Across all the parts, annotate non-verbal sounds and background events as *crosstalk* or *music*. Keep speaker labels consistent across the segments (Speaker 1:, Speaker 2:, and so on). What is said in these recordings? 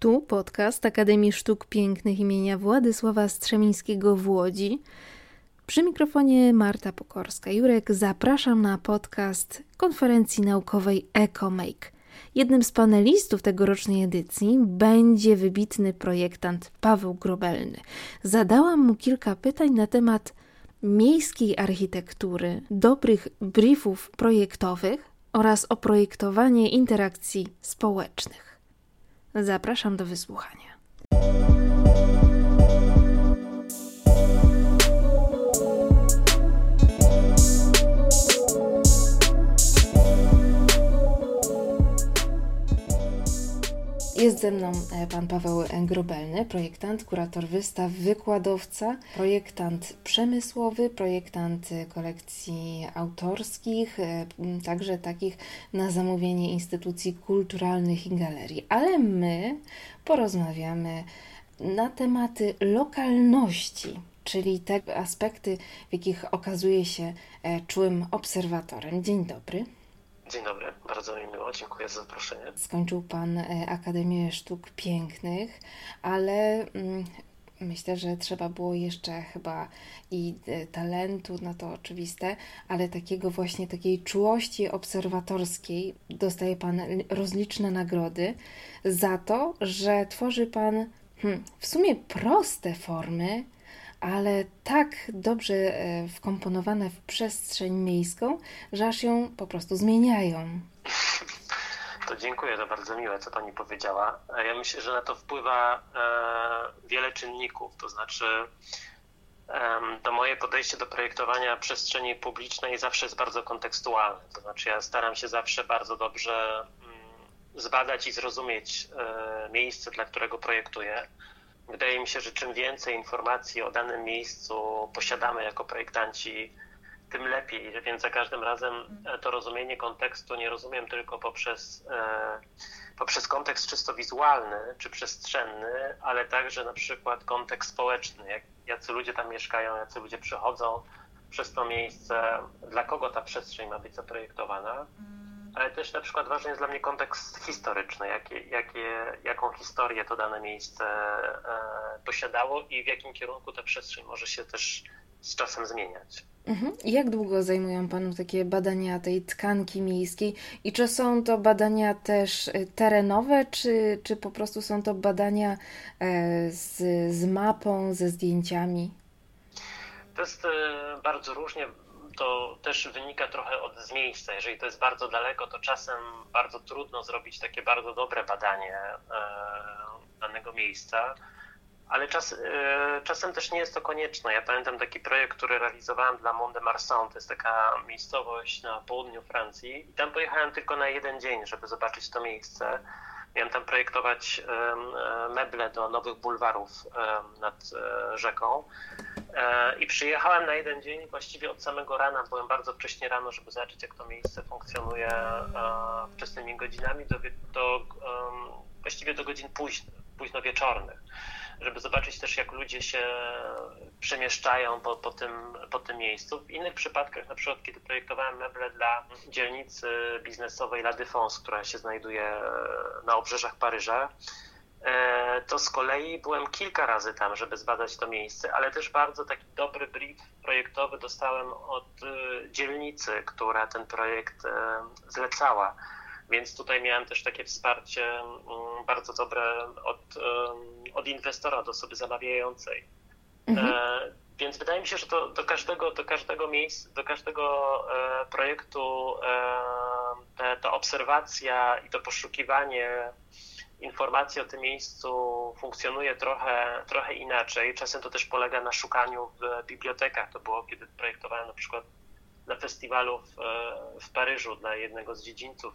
Speaker 1: Tu podcast Akademii Sztuk Pięknych imienia Władysława Strzemińskiego w Łodzi. Przy mikrofonie Marta Pokorska. Jurek, zapraszam na podcast konferencji naukowej EcoMake. Jednym z panelistów tegorocznej edycji będzie wybitny projektant Paweł Grobelny. Zadałam mu kilka pytań na temat miejskiej architektury, dobrych briefów projektowych oraz o projektowanie interakcji społecznych. Zapraszam do wysłuchania. Jest ze mną e, pan Paweł Grobelny, projektant, kurator wystaw, wykładowca, projektant przemysłowy, projektant kolekcji autorskich, e, także takich na zamówienie instytucji kulturalnych i galerii. Ale my porozmawiamy na tematy lokalności, czyli te aspekty, w jakich okazuje się e, czułym obserwatorem. Dzień dobry.
Speaker 2: Dzień dobry, bardzo mi miło, dziękuję za zaproszenie.
Speaker 1: Skończył Pan e, Akademię Sztuk Pięknych, ale mm, myślę, że trzeba było jeszcze chyba i e, talentu, no to oczywiste, ale takiego właśnie takiej czułości obserwatorskiej. Dostaje Pan rozliczne nagrody za to, że tworzy Pan hmm, w sumie proste formy, ale tak dobrze e, wkomponowane w przestrzeń miejską, że aż ją po prostu zmieniają.
Speaker 2: To dziękuję, to bardzo miłe, co Pani powiedziała. Ja myślę, że na to wpływa e, wiele czynników, to znaczy to moje podejście do projektowania przestrzeni publicznej zawsze jest bardzo kontekstualne. To znaczy, ja staram się zawsze bardzo dobrze mm, zbadać i zrozumieć e, miejsce, dla którego projektuję. Wydaje mi się, że czym więcej informacji o danym miejscu posiadamy jako projektanci, tym lepiej, więc za każdym razem e, to rozumienie kontekstu nie rozumiem tylko poprzez, e, poprzez kontekst czysto wizualny czy przestrzenny, ale także na przykład kontekst społeczny, jak, jacy ludzie tam mieszkają, jacy ludzie przychodzą przez to miejsce, dla kogo ta przestrzeń ma być zaprojektowana ale też na przykład ważny jest dla mnie kontekst historyczny, jakie, jakie, jaką historię to dane miejsce e, posiadało i w jakim kierunku ta przestrzeń może się też z czasem zmieniać.
Speaker 1: Mhm. Jak długo zajmują Panu takie badania tej tkanki miejskiej i czy są to badania też e, terenowe, czy, czy po prostu są to badania e, z, z mapą, ze zdjęciami?
Speaker 2: To jest bardzo różnie to też wynika trochę od z miejsca. Jeżeli to jest bardzo daleko, to czasem bardzo trudno zrobić takie bardzo dobre badanie e, danego miejsca, ale czas, e, czasem też nie jest to konieczne. Ja pamiętam taki projekt, który realizowałem dla Mont de Marsan, to jest taka miejscowość na południu Francji i tam pojechałem tylko na jeden dzień, żeby zobaczyć to miejsce. Miałem tam projektować e, meble do nowych bulwarów nad rzeką. E, I przyjechałem na jeden dzień, właściwie od samego rana, byłem bardzo wcześnie rano, żeby zobaczyć, jak to miejsce funkcjonuje e, wczesnymi godzinami, do, do, właściwie do godzin późno, wieczornych, żeby zobaczyć też, jak ludzie się przemieszczają po, po, tym, po tym miejscu. W innych przypadkach, na przykład, kiedy projektowałem meble dla dzielnicy biznesowej La Défense, która się znajduje na obrzeżach Paryża, E, to z kolei byłem kilka razy tam, żeby zbadać to miejsce, ale też bardzo taki dobry brief projektowy dostałem od e, dzielnicy, która ten projekt e, zlecała. Więc tutaj miałem też takie wsparcie mm, bardzo dobre od, od inwestora, od osoby zamawiającej. Mhm. Więc wydaje mi się, że to do każdego, do każdego miejsca, do każdego projektu ta, ta obserwacja i to poszukiwanie informacja o tym miejscu funkcjonuje trochę, trochę inaczej. Czasem to też polega na szukaniu w bibliotekach. To było, kiedy projektowałem na przykład na festiwalu w, w Paryżu dla jednego z dziedzińców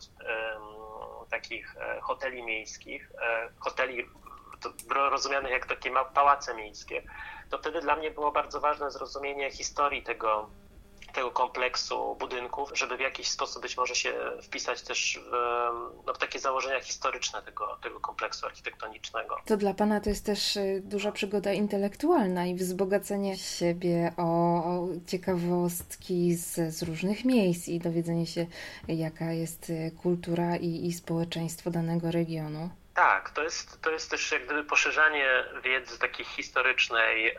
Speaker 2: takich e, hoteli miejskich, e, hoteli rozumianych jak takie pałace miejskie, to wtedy dla mnie było bardzo ważne zrozumienie historii tego, tego kompleksu budynków, żeby w jakiś sposób być może się wpisać też w, no, w takie założenia historyczne tego, tego kompleksu architektonicznego.
Speaker 1: To dla Pana to jest też y, duża przygoda intelektualna i wzbogacenie siebie o, ciekawostki z, z różnych miejsc i dowiedzenie się, jaka jest y, kultura i, i społeczeństwo danego regionu.
Speaker 2: Tak, to jest, to jest też jak gdyby poszerzanie wiedzy takiej historycznej, e,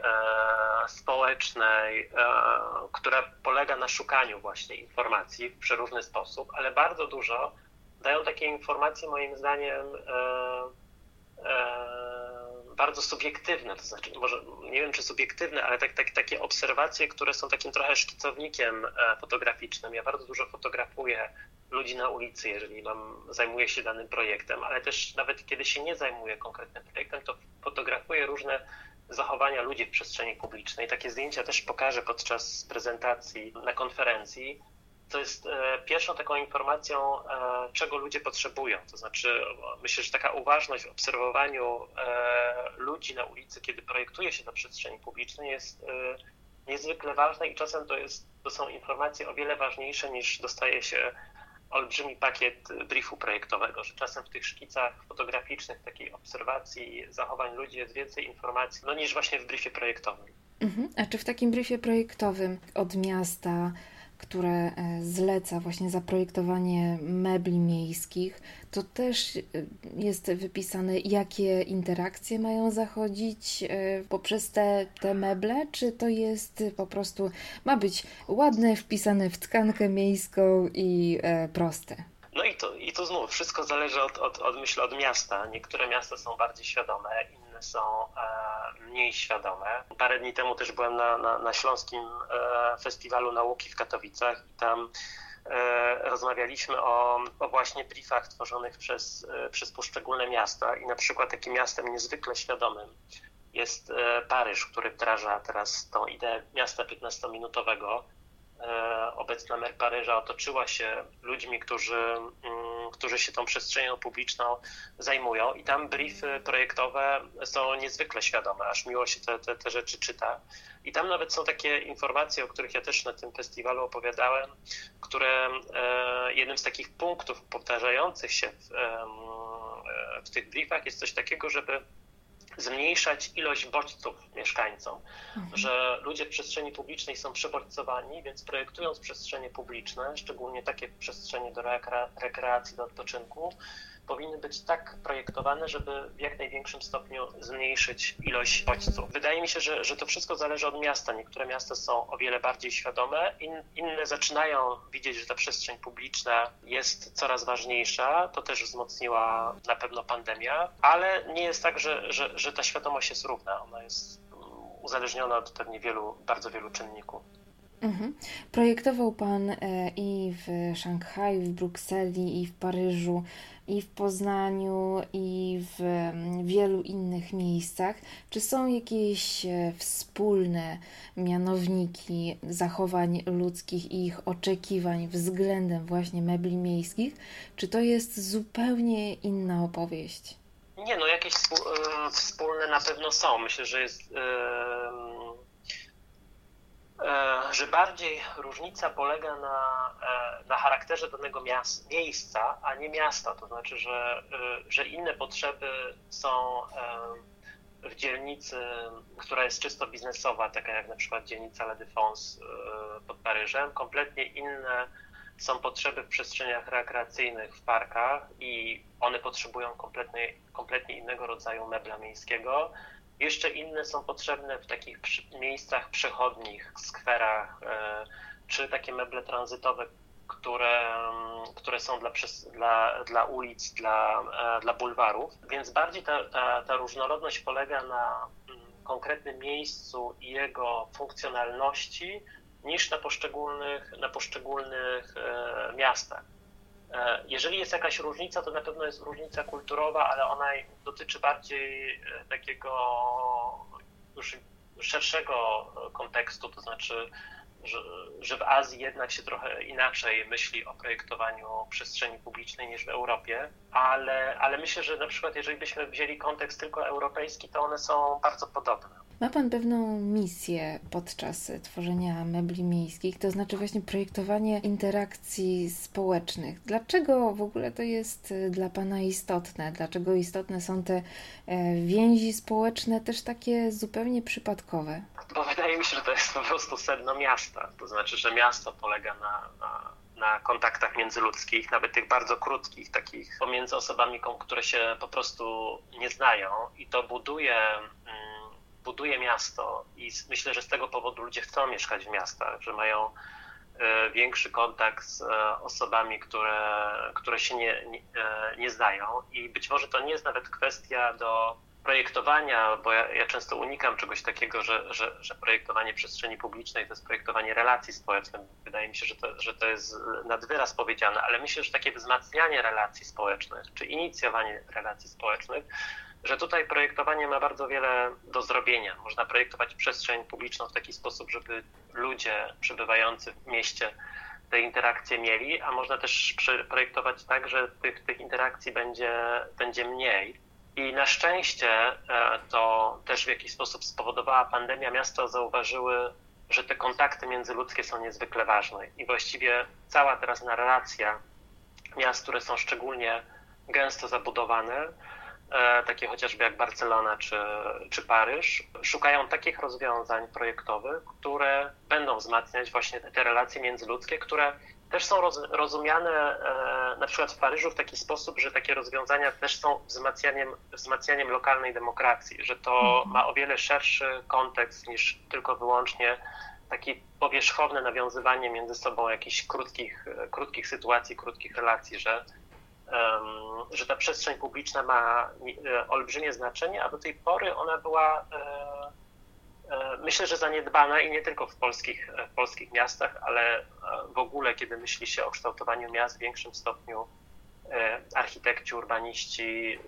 Speaker 2: społecznej, e, która polega na szukaniu właśnie informacji w przeróżny sposób, ale bardzo dużo dają takie informacje moim zdaniem e, e bardzo subiektywne, to znaczy może nie wiem czy subiektywne, ale tak, tak, takie obserwacje, które są takim trochę szkicownikiem e, fotograficznym. Ja bardzo dużo fotografuję ludzi na ulicy, jeżeli mam, zajmuję się danym projektem, ale też nawet kiedy się nie zajmuję konkretnym projektem, to fotografuję różne zachowania ludzi w przestrzeni publicznej. Takie zdjęcia też pokażę podczas prezentacji na konferencji. To jest e, pierwszą taką informacją, e, czego ludzie potrzebują. To znaczy, myślę, że taka uważność w obserwowaniu e, ludzi na ulicy, kiedy projektuje się na przestrzeni publicznej, jest niezwykle ważna i czasem to, jest, to są informacje o wiele ważniejsze niż dostaje się olbrzymi pakiet briefu projektowego, że czasem w tych szkicach fotograficznych, takiej obserwacji zachowań ludzi jest więcej informacji no, niż właśnie w briefie projektowym.
Speaker 1: Mhm. A czy w takim briefie projektowym od miasta które e, zleca właśnie zaprojektowanie mebli miejskich, to też e, jest wypisane, jakie interakcje mają zachodzić e, poprzez te, te meble, czy to jest po prostu, ma być ładne, wpisane w tkankę miejską i proste?
Speaker 2: No i to, i to znów wszystko zależy od, od, od myślę od miasta. Niektóre miasta są bardziej świadome, są e, mniej świadome. Parę dni temu też byłem na, na, na Śląskim e, Festiwalu Nauki w Katowicach i tam e, rozmawialiśmy o, o, właśnie briefach tworzonych przez, przez poszczególne miasta i na przykład takim miastem niezwykle świadomym jest Paryż, który wdraża teraz tą ideę miasta 15-minutowego E, obecna mer Paryża otoczyła się ludźmi, którzy, mm, którzy się tą przestrzenią publiczną zajmują i tam briefy projektowe są niezwykle świadome, aż miło się te, te, te rzeczy czyta. I tam nawet są takie informacje, o których ja też na tym festiwalu opowiadałem, które e, jednym z takich punktów powtarzających się w, w tych briefach jest coś takiego, żeby zmniejszać ilość bodźców mieszkańcom, mhm. że ludzie w przestrzeni publicznej są przebodźcowani, więc projektując przestrzenie publiczne, szczególnie takie przestrzenie do rekreacji, do odpoczynku, powinny być tak projektowane, żeby w jak największym stopniu zmniejszyć ilość bodźców. Wydaje mi się, że, że to wszystko zależy od miasta. Niektóre miasta są o wiele bardziej świadome, in, inne zaczynają widzieć, że ta przestrzeń publiczna jest coraz ważniejsza. To też wzmocniła na pewno pandemia, ale nie jest tak, że, że, że ta świadomość jest równa. Ona jest uzależniona od pewnie wielu, bardzo wielu czynników.
Speaker 1: Mhm. Projektował Pan e, i w Szanghaju, w Brukseli, i w Paryżu, i w Poznaniu, i w mm, wielu innych miejscach. Czy są jakieś e, wspólne mianowniki zachowań ludzkich i ich oczekiwań względem właśnie mebli miejskich? Czy to jest zupełnie inna opowieść?
Speaker 2: Nie, no jakieś wspólne na pewno są. Myślę, że jest E, że bardziej różnica polega na, e, na charakterze danego miast, miejsca, a nie miasta. To znaczy, że, e, że inne potrzeby są w dzielnicy, która jest czysto biznesowa, taka jak na przykład dzielnica La Défense pod Paryżem, kompletnie inne są potrzeby w przestrzeniach rekreacyjnych, w parkach i one potrzebują kompletnie, kompletnie innego rodzaju mebla miejskiego jeszcze inne są potrzebne w takich miejscach przechodnich, skwerach, e, czy takie meble tranzytowe, które, które są dla, dla, dla ulic, dla, e, dla bulwarów. Więc bardziej ta, ta, ta różnorodność polega na mm, konkretnym miejscu i jego funkcjonalności niż na poszczególnych, na poszczególnych e, miastach. E, jeżeli jest jakaś różnica, to na pewno jest różnica kulturowa, ale ona dotyczy bardziej e, takiego już szerszego kontekstu, to znaczy, że, że w Azji jednak się trochę inaczej myśli o projektowaniu przestrzeni publicznej niż w Europie, ale, ale myślę, że na przykład jeżeli byśmy wzięli kontekst tylko europejski, to one są bardzo podobne.
Speaker 1: Ma Pan pewną misję podczas tworzenia mebli miejskich, to znaczy właśnie projektowanie interakcji społecznych. Dlaczego w ogóle to jest dla Pana istotne? Dlaczego istotne są te e, więzi społeczne, też takie zupełnie przypadkowe?
Speaker 2: Bo wydaje mi się, że to jest po prostu sedno miasta. To znaczy, że miasto polega na, na na kontaktach międzyludzkich, nawet tych bardzo krótkich, takich pomiędzy osobami, które się po prostu nie znają i to buduje, mm, buduje miasto i myślę, że z tego powodu ludzie chcą mieszkać w miastach, że mają e, większy kontakt z e, osobami, które, które się nie, nie, e, nie znają i być może to nie jest nawet kwestia do projektowania, bo ja, ja, często unikam czegoś takiego, że, że, że, projektowanie przestrzeni publicznej to jest projektowanie relacji społecznych. Wydaje mi się, że to, że to jest nad wyraz powiedziane, ale myślę, że takie wzmacnianie relacji społecznych, czy inicjowanie relacji społecznych, że tutaj projektowanie ma bardzo wiele do zrobienia. Można projektować przestrzeń publiczną w taki sposób, żeby ludzie przebywający w mieście te interakcje mieli, a można też projektować tak, że tych, tych interakcji będzie, będzie mniej i na szczęście e, to też w jakiś sposób spowodowała pandemia. Miasta zauważyły, że te kontakty międzyludzkie są niezwykle ważne i właściwie cała teraz narracja miast, które są szczególnie gęsto zabudowane, takie chociażby jak Barcelona czy, czy Paryż, szukają takich rozwiązań projektowych, które będą wzmacniać właśnie te relacje międzyludzkie, które też są roz, rozumiane e, na przykład w Paryżu w taki sposób, że takie rozwiązania też są wzmacnianiem, wzmacnianiem lokalnej demokracji, że to mhm. ma o wiele szerszy kontekst niż tylko wyłącznie takie powierzchowne nawiązywanie między sobą jakichś krótkich, krótkich sytuacji, krótkich relacji, że, że ta przestrzeń publiczna ma e, olbrzymie znaczenie, a do tej pory ona była e, E, myślę, że zaniedbana i nie tylko w polskich, w polskich miastach, ale w ogóle, kiedy myśli się o kształtowaniu miast w większym stopniu, architekci, urbaniści,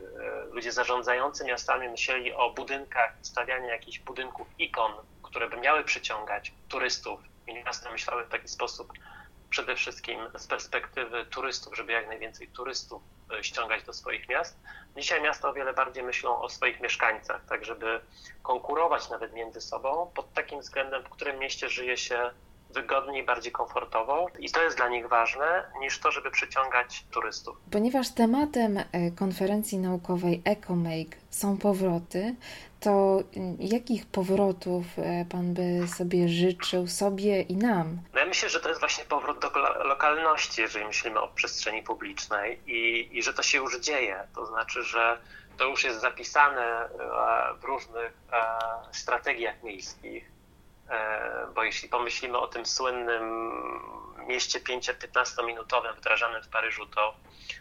Speaker 2: ludzie zarządzający miastami myśleli o budynkach, stawianiu jakichś budynków, ikon, które by miały przyciągać turystów i miasta myślały w taki sposób przede wszystkim z perspektywy turystów, żeby jak najwięcej turystów ściągać do swoich miast. Dzisiaj miasta o wiele bardziej myślą o swoich mieszkańcach, tak żeby konkurować nawet między sobą pod takim względem, w którym mieście żyje się wygodniej, bardziej komfortowo i to jest dla nich ważne niż to, żeby przyciągać turystów.
Speaker 1: Ponieważ tematem e, konferencji naukowej EcoMake są powroty, to mm, jakich powrotów e, Pan by sobie życzył sobie i nam?
Speaker 2: No ja myślę, że to jest właśnie powrót do lokalności, jeżeli myślimy o przestrzeni publicznej i, i że to się już dzieje. To znaczy, że to już jest zapisane e, w różnych strategiach miejskich E, bo jeśli pomyślimy o tym słynnym mieście 5-15 minutowym wdrażanym w Paryżu, to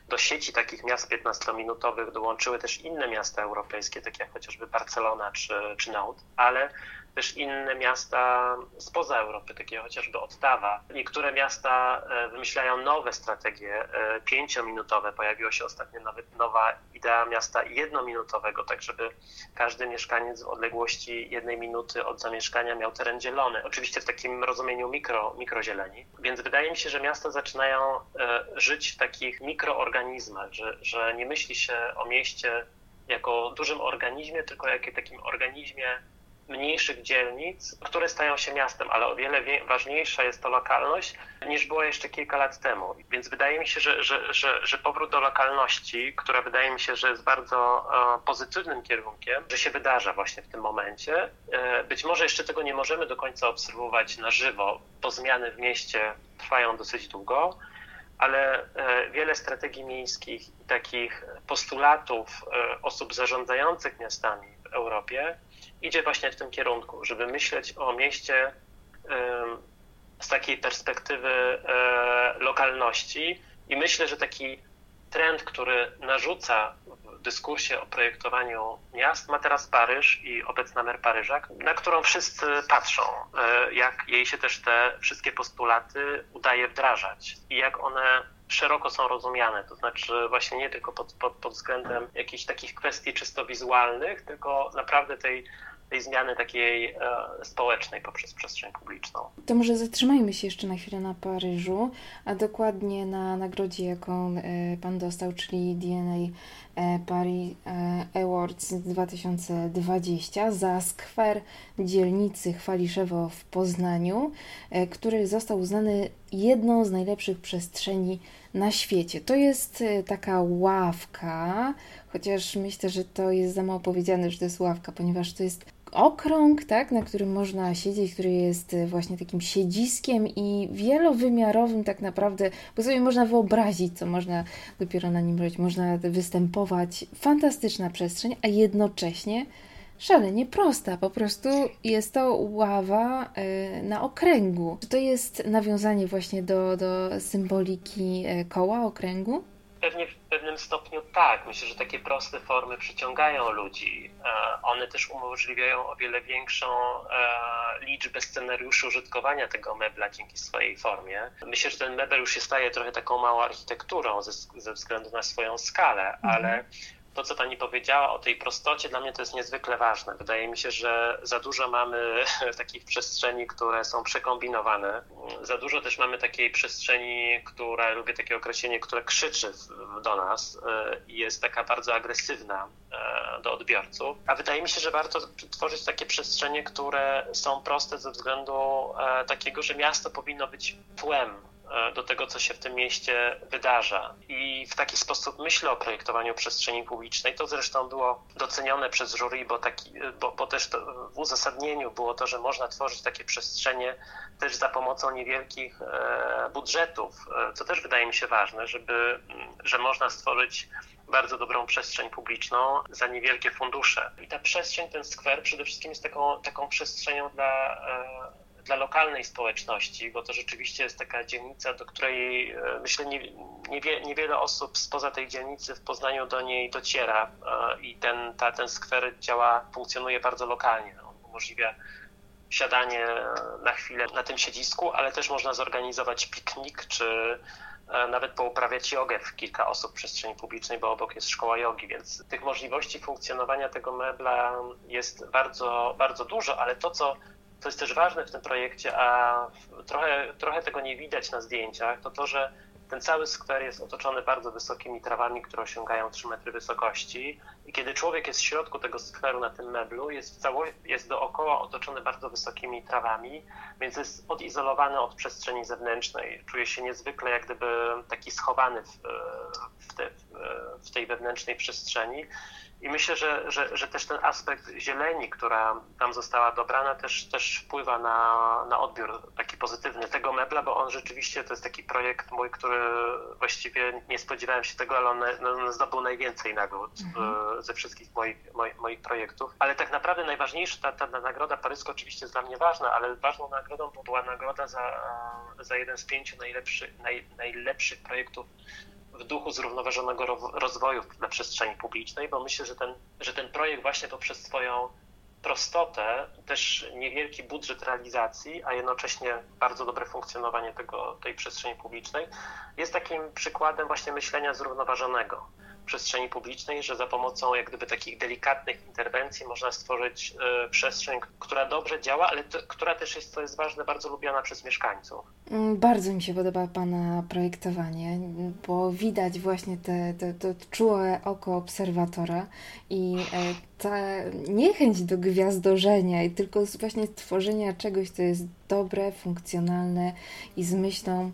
Speaker 2: do sieci takich miast 15-minutowych dołączyły też inne miasta europejskie, takie jak chociażby Barcelona czy, czy Nantes, ale też inne miasta spoza Europy, takie chociażby Ottawa. Niektóre miasta e, wymyślają nowe strategie e, pięciominutowe. Pojawiła się ostatnio nawet nowa idea miasta jednominutowego, tak żeby każdy mieszkaniec w odległości jednej minuty od zamieszkania miał teren zielony. Oczywiście w takim rozumieniu mikro, mikrozieleni. Więc wydaje mi się, że miasta zaczynają e, żyć w takich mikroorganizmach, że, że nie myśli się o mieście jako dużym organizmie, tylko jako takim organizmie mniejszych dzielnic, które stają się miastem, ale o wiele ważniejsza jest to lokalność niż była jeszcze kilka lat temu. Więc wydaje mi się, że, że, że, że powrót do lokalności, która wydaje mi się, że jest bardzo e, pozytywnym kierunkiem, że się wydarza właśnie w tym momencie. E, być może jeszcze tego nie możemy do końca obserwować na żywo, bo zmiany w mieście trwają dosyć długo ale e, wiele strategii miejskich i takich postulatów osób zarządzających miastami w Europie idzie właśnie w tym kierunku, żeby myśleć o mieście z takiej perspektywy e, lokalności. I myślę, że taki trend, który narzuca w dyskursie o projektowaniu miast, ma teraz Paryż i obecna mer Paryża, na którą wszyscy patrzą, e, jak jej się też te wszystkie postulaty udaje wdrażać i jak one szeroko są rozumiane, to znaczy właśnie nie tylko pod, pod, pod względem jakichś takich kwestii czysto wizualnych, tylko naprawdę tej tej zmiany takiej e, społecznej poprzez przestrzeń publiczną.
Speaker 1: To może zatrzymajmy się jeszcze na chwilę na Paryżu, a dokładnie na nagrodzie, jaką e, Pan dostał, czyli DNA e, Paris Awards 2020 za skwer dzielnicy Chwaliszewo w Poznaniu, który został uznany jedną z najlepszych przestrzeni na świecie. To jest taka ławka, chociaż myślę, że to jest za mało powiedziane, że to jest ławka, ponieważ to jest okrąg, tak, na którym można siedzieć, który jest właśnie takim siedziskiem i wielowymiarowym tak naprawdę, bo sobie można wyobrazić, co można dopiero na nim robić, można występować. Fantastyczna przestrzeń, a jednocześnie szalenie prosta. Po prostu jest to ława e, na okręgu. Czy to jest nawiązanie właśnie do, do symboliki e, koła okręgu?
Speaker 2: Pewnie pewnym stopniu tak. Myślę, że takie proste formy przyciągają ludzi. E, one też umożliwiają o wiele większą liczbę scenariuszy użytkowania tego mebla dzięki swojej formie. Myślę, że ten mebel już się staje trochę taką małą architekturą ze, ze względu na swoją skalę, mhm. ale to, co Pani powiedziała o tej prostocie, dla mnie to jest niezwykle ważne. Wydaje mi się, że za dużo mamy *laughs* takich przestrzeni, które są przekombinowane. Za dużo też mamy takiej przestrzeni, która, lubię takie określenie, która krzyczy do nas e, i jest taka bardzo agresywna e, do odbiorców. A wydaje mi się, że warto tworzyć takie przestrzenie, które są proste ze względu e, takiego, że miasto powinno być tłem do tego, co się w tym mieście wydarza. I w taki sposób myślę o projektowaniu przestrzeni publicznej. To zresztą było docenione przez jury, bo, taki, bo, bo też w uzasadnieniu było to, że można tworzyć takie przestrzenie też za pomocą niewielkich e, budżetów, e, co też wydaje mi się ważne, żeby, że można stworzyć bardzo dobrą przestrzeń publiczną za niewielkie fundusze. I ta przestrzeń, ten skwer przede wszystkim jest taką, taką przestrzenią dla dla lokalnej społeczności, bo to rzeczywiście jest taka dzielnica, do której e, myślę nie, niewie, niewiele osób spoza tej dzielnicy w Poznaniu do niej dociera e, i ten, ta, ten skwer działa, funkcjonuje bardzo lokalnie. On umożliwia siadanie na chwilę na tym siedzisku, ale też można zorganizować piknik czy e, nawet pouprawiać jogę w kilka osób w przestrzeni publicznej, bo obok jest szkoła jogi, więc tych możliwości funkcjonowania tego mebla jest bardzo, bardzo dużo, ale to, co co jest też ważne w tym projekcie, a trochę, trochę tego nie widać na zdjęciach, to to, że ten cały skwer jest otoczony bardzo wysokimi trawami, które osiągają 3 metry wysokości. I kiedy człowiek jest w środku tego skweru na tym meblu, jest, cało, jest dookoła otoczony bardzo wysokimi trawami, więc jest odizolowany od przestrzeni zewnętrznej. Czuje się niezwykle jak gdyby taki schowany w, w, te, w tej wewnętrznej przestrzeni. I myślę, że, że, że też ten aspekt zieleni, która tam została dobrana, też, też wpływa na, na odbiór taki pozytywny tego mebla, bo on rzeczywiście to jest taki projekt mój, który właściwie nie spodziewałem się tego, ale on, on zdobył najwięcej nagród mhm. ze wszystkich moich, moich, moich, projektów. Ale tak naprawdę najważniejsza, ta, ta nagroda paryska oczywiście jest dla mnie ważna, ale ważną nagrodą była nagroda za, za jeden z pięciu najlepszych, naj, najlepszych projektów w duchu zrównoważonego rozwoju na przestrzeni publicznej, bo myślę, że ten, że ten projekt właśnie poprzez swoją prostotę, też niewielki budżet realizacji, a jednocześnie bardzo dobre funkcjonowanie tego, tej przestrzeni publicznej, jest takim przykładem właśnie myślenia zrównoważonego przestrzeni publicznej, że za pomocą jak gdyby takich delikatnych interwencji można stworzyć y, przestrzeń, która dobrze działa, ale to, która też jest, co jest ważne, bardzo lubiana przez mieszkańców.
Speaker 1: Mm, bardzo mi się podoba Pana projektowanie, bo widać właśnie te, te, to czułe oko obserwatora i e, ta niechęć do gwiazdorzenia i tylko właśnie stworzenia czegoś, co jest dobre, funkcjonalne i z myślą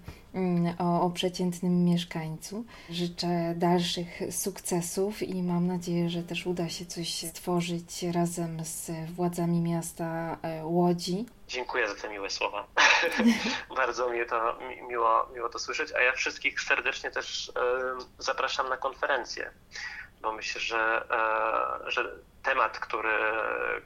Speaker 1: o, o przeciętnym mieszkańcu. Życzę dalszych sukcesów i mam nadzieję, że też uda się coś stworzyć razem z władzami miasta e, Łodzi.
Speaker 2: Dziękuję za te miłe słowa. *laughs* Bardzo mnie to miło, miło to słyszeć, a ja wszystkich serdecznie też y, zapraszam na konferencję bo myślę, że, e, że temat, który,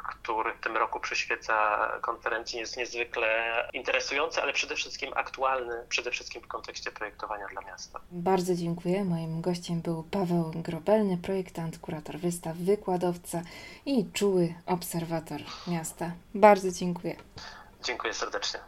Speaker 2: który w tym roku przyświeca konferencji jest niezwykle interesujący, ale przede wszystkim aktualny, przede wszystkim w kontekście projektowania dla miasta.
Speaker 1: Bardzo dziękuję. Moim gościem był Paweł Grobelny, projektant, kurator wystaw, wykładowca i czuły obserwator miasta. Bardzo dziękuję.
Speaker 2: Dziękuję serdecznie.